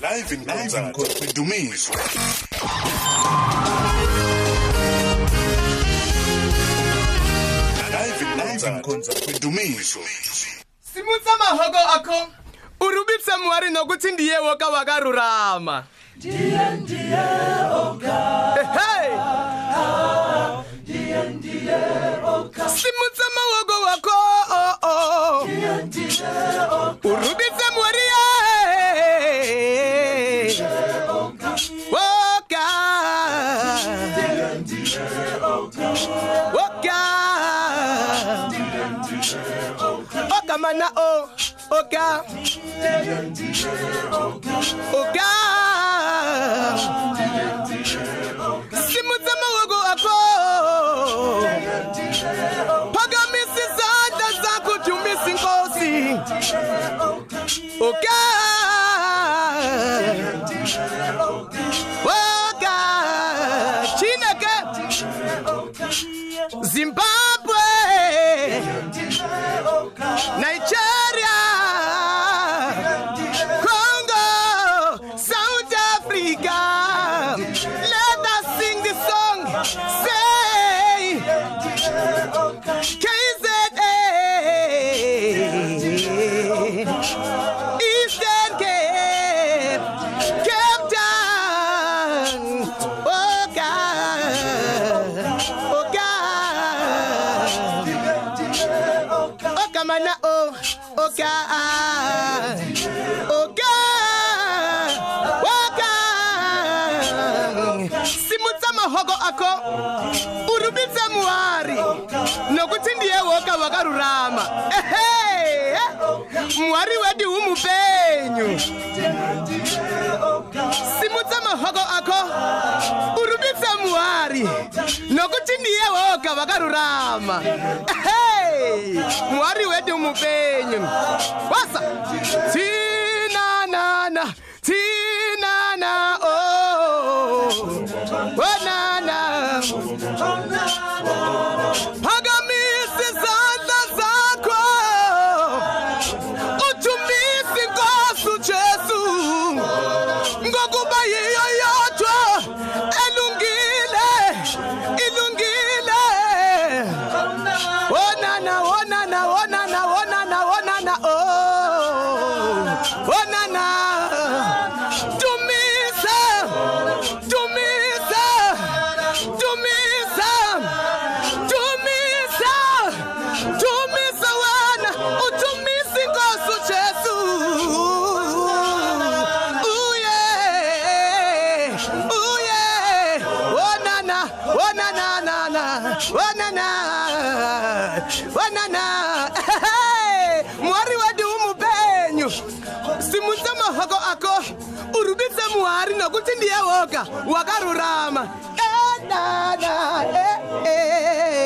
live in concert dumiso. Live in concert dumiso. Simutsa mahoko akho. U rubitse muwari nokuthi ndiye woka wakarurama. Hey! simutsa mawoko wako oh, oh. urubitse muwari oka mana o oka oka simutsa mawoko akho phakamisa izandla zakho dumisa inkosi oka woka chineke zimbabwe. Akho urubitse muwari nokuthi ndiye woka wakarurama. Ehe muwari wedi umupenyu simutsa mahogo akho urubitse muwari nokuthi ndiye woka wakarurama. Ehe muwari wedi umupenyu wasa. Tinanana wakarurama enana eh, eh.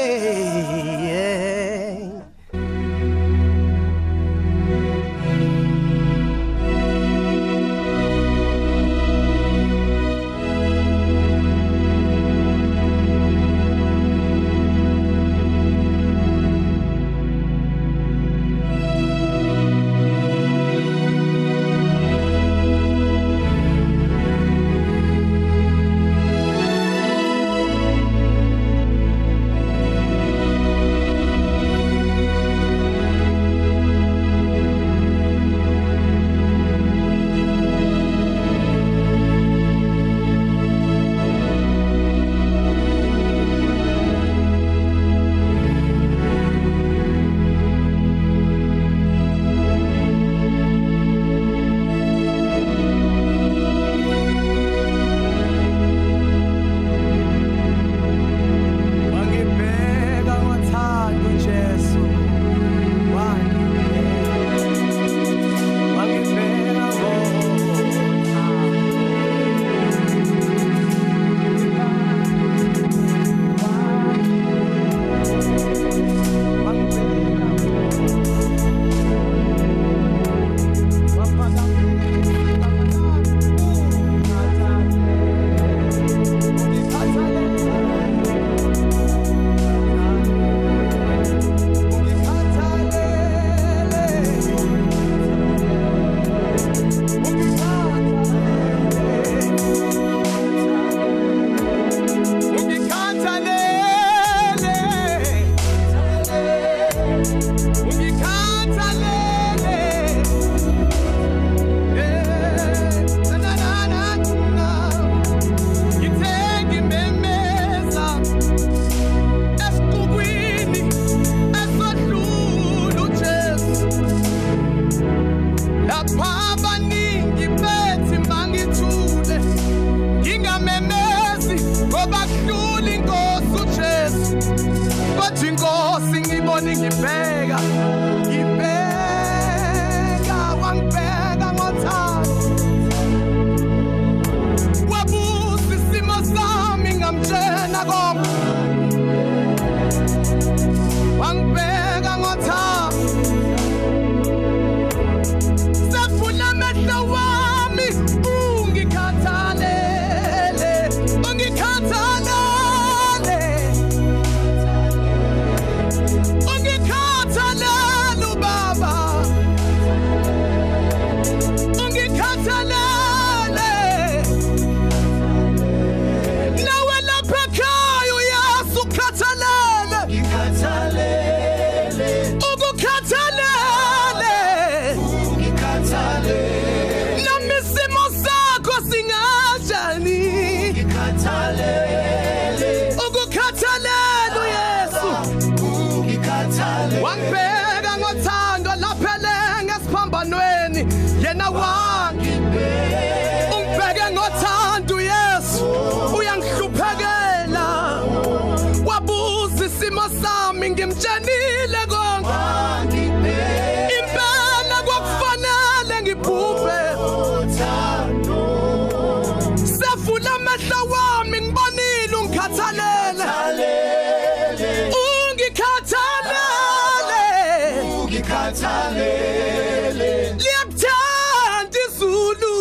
Ungikhathalele liyakuthanda izulu.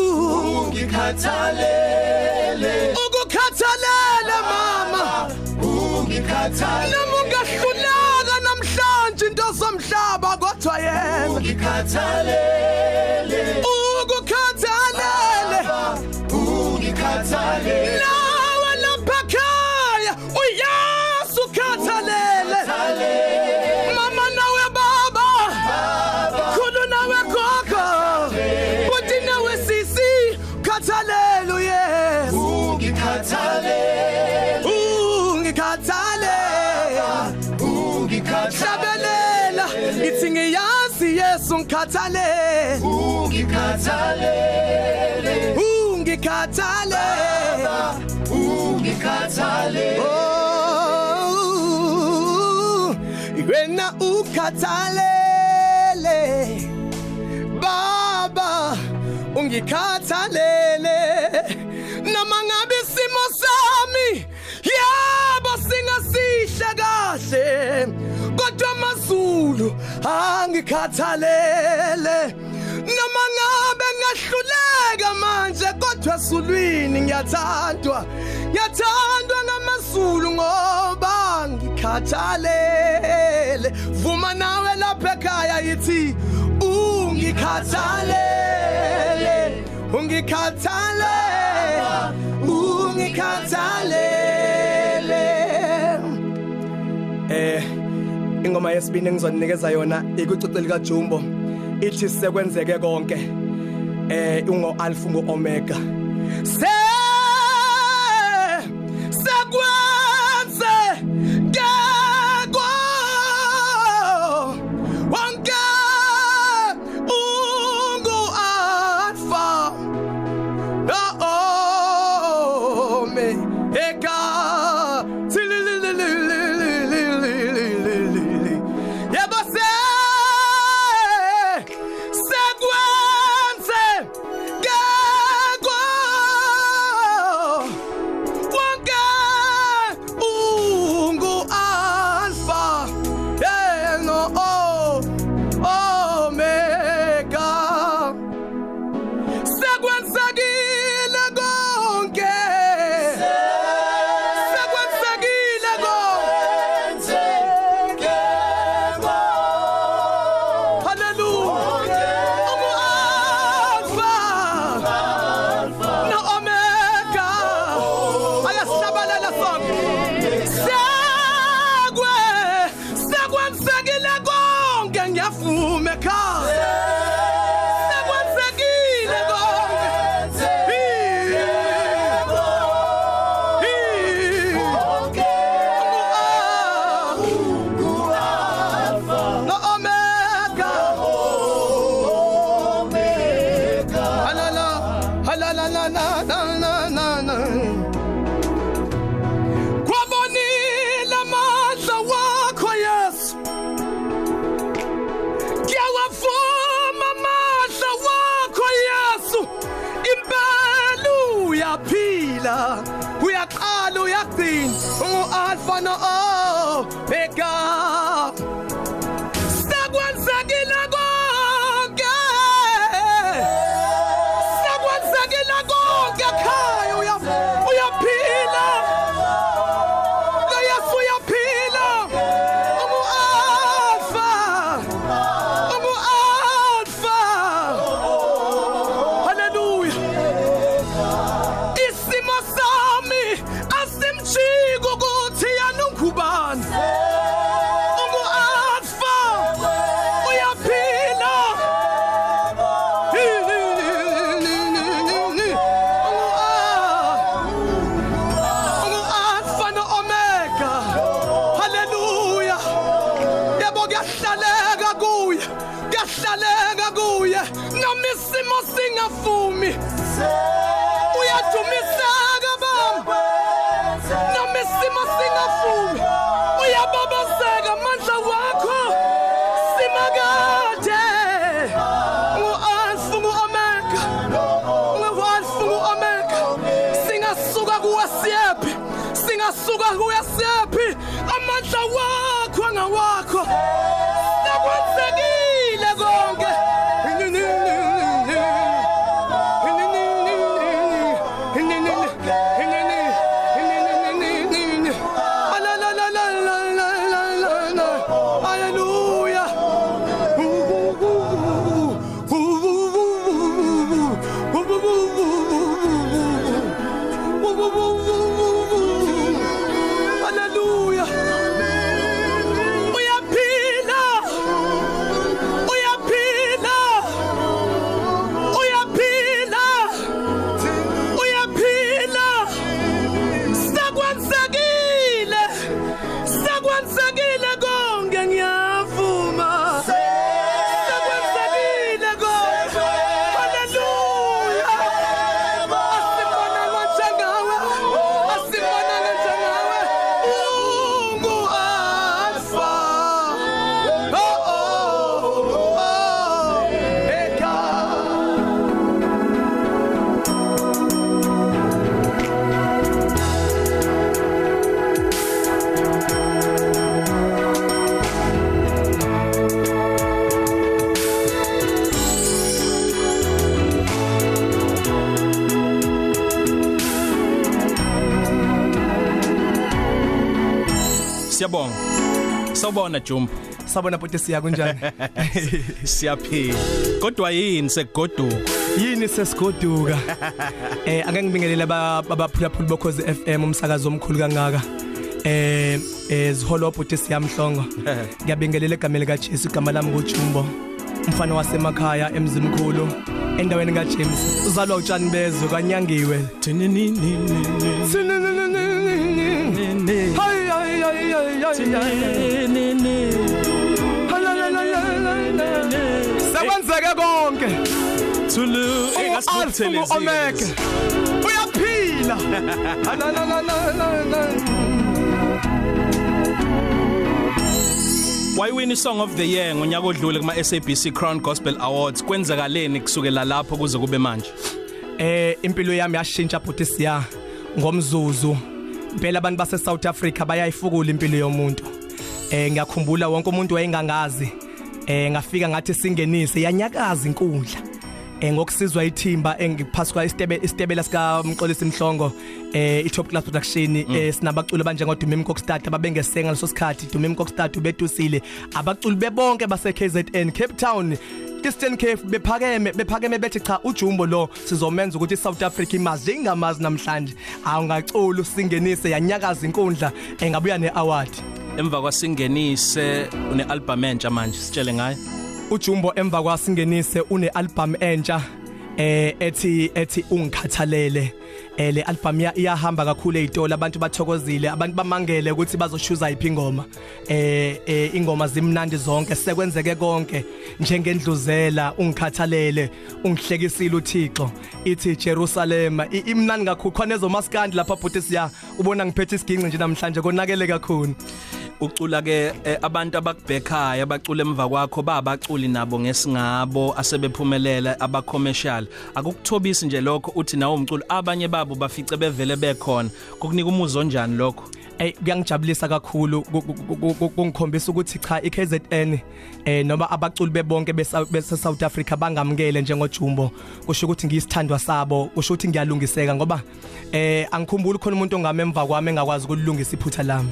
Ukukhathalele mama. noma ungahluleka namhlanje into zomhlaba kodwa yena. Ukukhathalele. ungikhathale ungikhathalela ngithi ngiyazi Yesu ngikhathale. Ungikhathalele ungikhathale. Ungikhathale. Oh wena ukhathalele. Baba ungikhathale. Angikhathalele. Noma ngabe ngahluleka manje kodwa esulwini ngiyathandwa. Ngiyathandwa ngamazulu ngoba ngikhathalele vuma nawe lapha ekhaya yithi ungikhathalele ungikhathalele ungikhathalele. Ingoma yesibini engizoninikeza yona ikuciceli kaJumbo ithi sekwenzeke konke. Eh ungo alpha ungo omega se Siyabonga. Sawubona Jumbo. Sabona bhuti siya kunjani? Siyaphila. Kodwa yini sekugoduka? Yini sesigoduka? Eh ake ngibingelele abaphulaphuli bokhozi FM umsakazo omkhulu kangaka. Eh eh ziholo bhuti siyamhlongo. Ngiyabingelela egameni kaJesu igama lami nguJumbo. Umfana wasemakhaya emzimkhulu endaweni kaJames. Uzalwa utshani bezwe kanyangiwe. Hayi hayi hayi. Sekwenzeke konke. Thulu Alpha Omega. Uyaphila. La la la la la la. Wayiwina isong of the year ngonyaka odlule kuma SABC Crown Gospel Awards kwenzakaleni kusukela lapho kuze kube manje. Eh impilo yami yashintsha futhi siya ngomzuzu. Phela abantu base South Africa bayayifukula impilo yomuntu. Eh ngiyakhumbula wonke umuntu wayengangazi. Eh ngafika ngathi singenise yanyakaza inkundla. Eh ngokusizwa ithimba engiphaswa istebe istebela sika Mxolisi Mhlongo eh iTop Class Production eh sinabaculi banjengo Dumim Kokstad ababengesenga leso sikhathi Dumim Kokstad ubedusile abaculi bebonke base KZN Cape Town Eastern Cape bephakeme bephakeme bethi cha ujumbo lo sizomenza ukuthi iSouth Africa imazi ingamazi namhlanje. Awungacula usingenise yanyakaza inkundla engabuya neaward. Emva kwasingenise une album entsha manje sitshele ngayo. ujumbo emva kwasingenise une album entsha eh ethi ethi ungikhathalele. Eh le album ya iyahamba kakhulu ezitolo abantu bathokozile abantu bamangele ukuthi bazoshuza iphi ingoma. Eh eh ingoma zimnandi zonke sekwenzeke konke. Njengendluzela ungikhathalele ungihlekisile uThixo. Ithi Jerusalem I- imnandi kakhulu. Khona ezomaskandi lapha bhuti siya ubona ngiphethe isiginci nje namhlanje konakele kakhulu. Ucula ke eh, abantu abakubhekhaya abacula emva kwakho babaculi nabo ngesingabo asebephumelela aba commercial akukuthobisi nje lokho uthi nawo umculo abanye babo bafice bevele bekhona. Kukunika umuzo onjani lokho? Ey kuyangijabulisa kakhulu. Ku- ku- ku- ku- kungikhombisa ukuthi cha iKZN eh noma abaculi bebonke bese bese South Africa bangamkele njengojumbo. Kusho ukuthi ngiyisithandwa sabo kusho ukuthi ngiyalungiseka ngoba eh angikhumbuli khona umuntu ongamemva kwami engakwazi ukulungisa iphutha lami.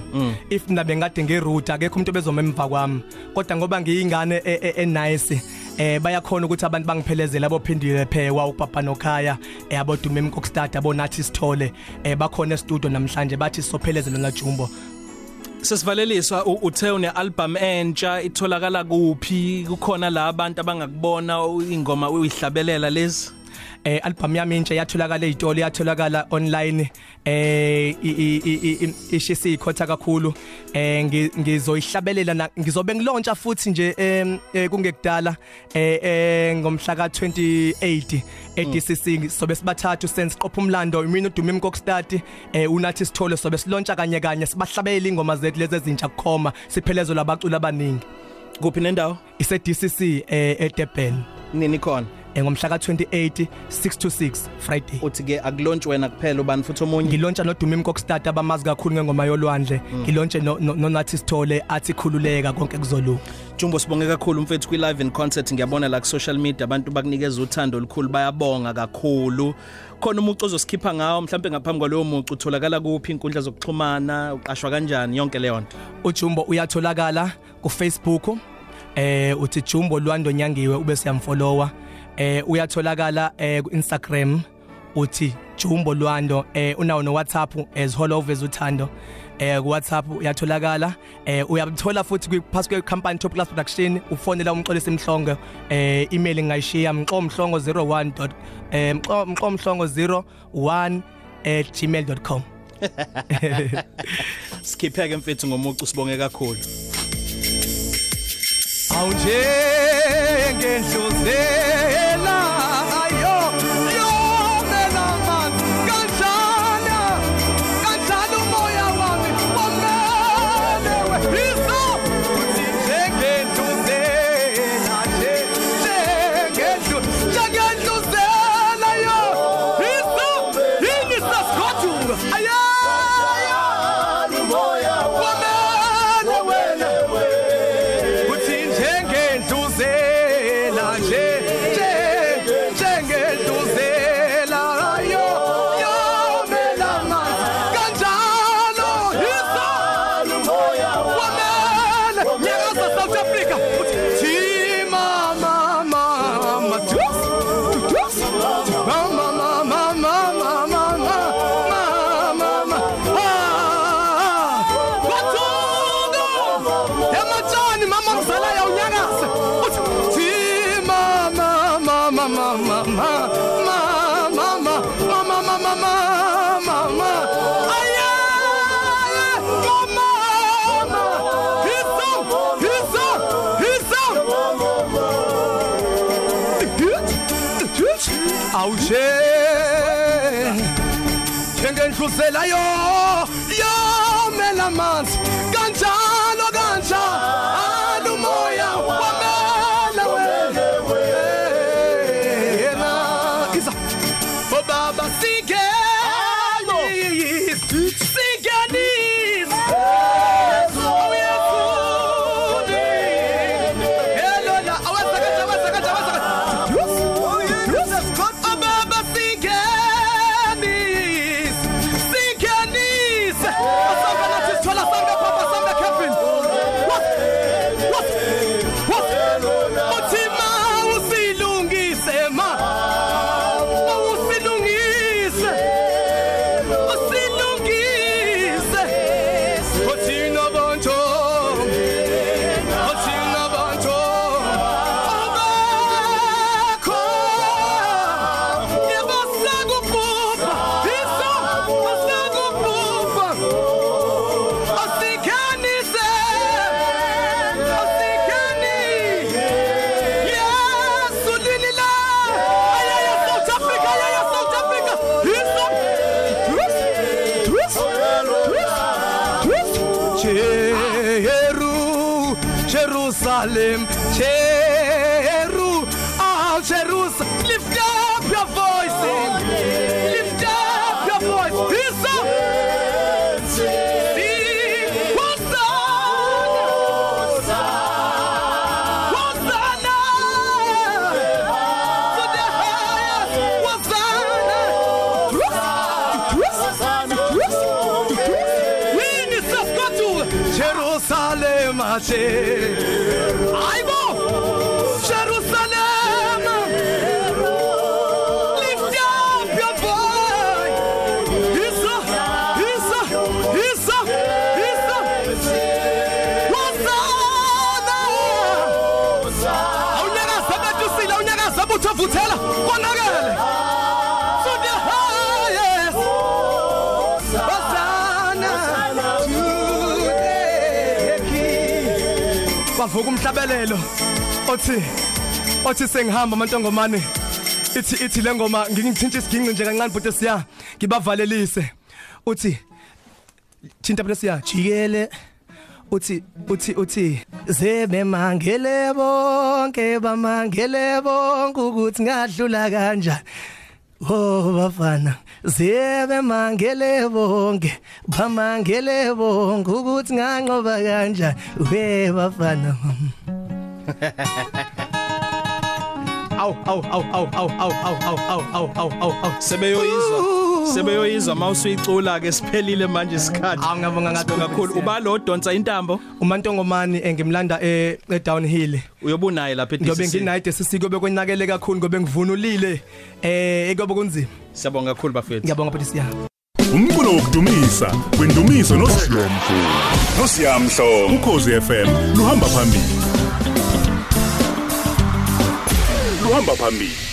If mina bengade ngeroute akekho umuntu bezomemva kwami. Kodwa ngoba ngiyingane e- e- e nice eh bayakhona ukuthi abantu bangiphelezele abophindile phewa ubaba nokhaya. Eh abodume emkokstad abonathi sithole. Eh bakhona e-studio namhlanje bathi sophelezele na Jumbo. Sesivaleliswa u- uthe une album entsha itholakala kuphi? Kukhona la abantu abangakubona ingoma uyihlabelela lezi? Eh album yami intsha yatholakala ezitolo yatholakala online eh ishisi ikhotha kakhulu. Eh ngizoyihlabelela ngizobe ngilauncha futhi nje eh kungekudala eh ngomhla ka 28 eDCC sobe sibathathu sense qopha umlando imini udumi kokstadi eh unathi sithole sobe silontsha kanye kanye sibahlabela ingoma zethu lezi ezintsha kukhoma siphelezo labaculi abaningi. Kuphi nendawo? Ise DCC eh eDurban. Nini khona? Ngomhla ka28 6 to 6 Friday. Uthi ke akulonch wena kuphela ubani futhi omunye? Ngilontsha nodumimi kokstart abamazi kakhulu ngengoma yolwandle ngilontshe nonathi sithole athi khululeka konke kuzolunga Jumbo sibonge kakhulu mfethu kwi live in concert. Ngiyabona la ku social media abantu bakunikeza uthando olukhulu bayabonga kakhulu. Khona umucu ozosikhipha ngawo mhlawumbe ngaphambi kwalowo mucu utholakala kuphi? Inkundla zokuxhumana uqashwa kanjani? Yonke leyo nto. uJumbo uyatholakala ku Facebook eh uthi Jumbo Lwando Nyangiwe ube siyamfollowa eh uyatholakala eh ku Instagram uthi Jumbo Lwando eh unawo no WhatsApp as Holovers uthando. Eh ku WhatsApp uyatholakala. Eh uyabithola futhi kwi pass kwe company Top Class Production. Ufonela umxolisi imhlongo eh email ngayishiya mxomhlongo 01. eh mxomhlongo 01 @gmail.com Sikhipheke mfethu ngomucu sibonge kakhulu. Awunje ngendluzela awuje njengendluzela yo yomela manzi kanjalo kanjalo Hallelujah. Jerusalem Jeru Ah Jerusalem. Lift up your voice uthi avuthela bavuka umhlabelelo. Othi othi sengihamba amantongomane. Ithi ithi lengoma ngingithinta isiginci nje kancane but siya ngibavalelise. Uthi thinta but siya jikele. Uthi uthi uthi zebe mangele bonke bamangele bonke ukuthi ngadlula kanjani. Oh bafana zebe mangele bonke bamangele bonke ukuthi nganqoba kanjani we bafana Aw aw aw aw aw aw aw aw aw aw aw aw aw sebeyoyizwa sebeyoyizwa mawusuyicula ke siphelile manje isikhathi. Awu, ngiyabonga Sibonga kakhulu uba lo donsa intambo? Umantongomani engimlanda e e downhill uyobunaye lapha ngobe eDCC nginayide sisiko bekwenakele kakhulu ngobe ngivunulile. Eh ekobe kunzima. Siyabonga kakhulu bafethu. Ngiyabonga futhi siya. Umculo wokudumisa kwendumiso nosilomfu Nosiyamhlo ukhozi FM luhamba phambili. Luhamba phambili.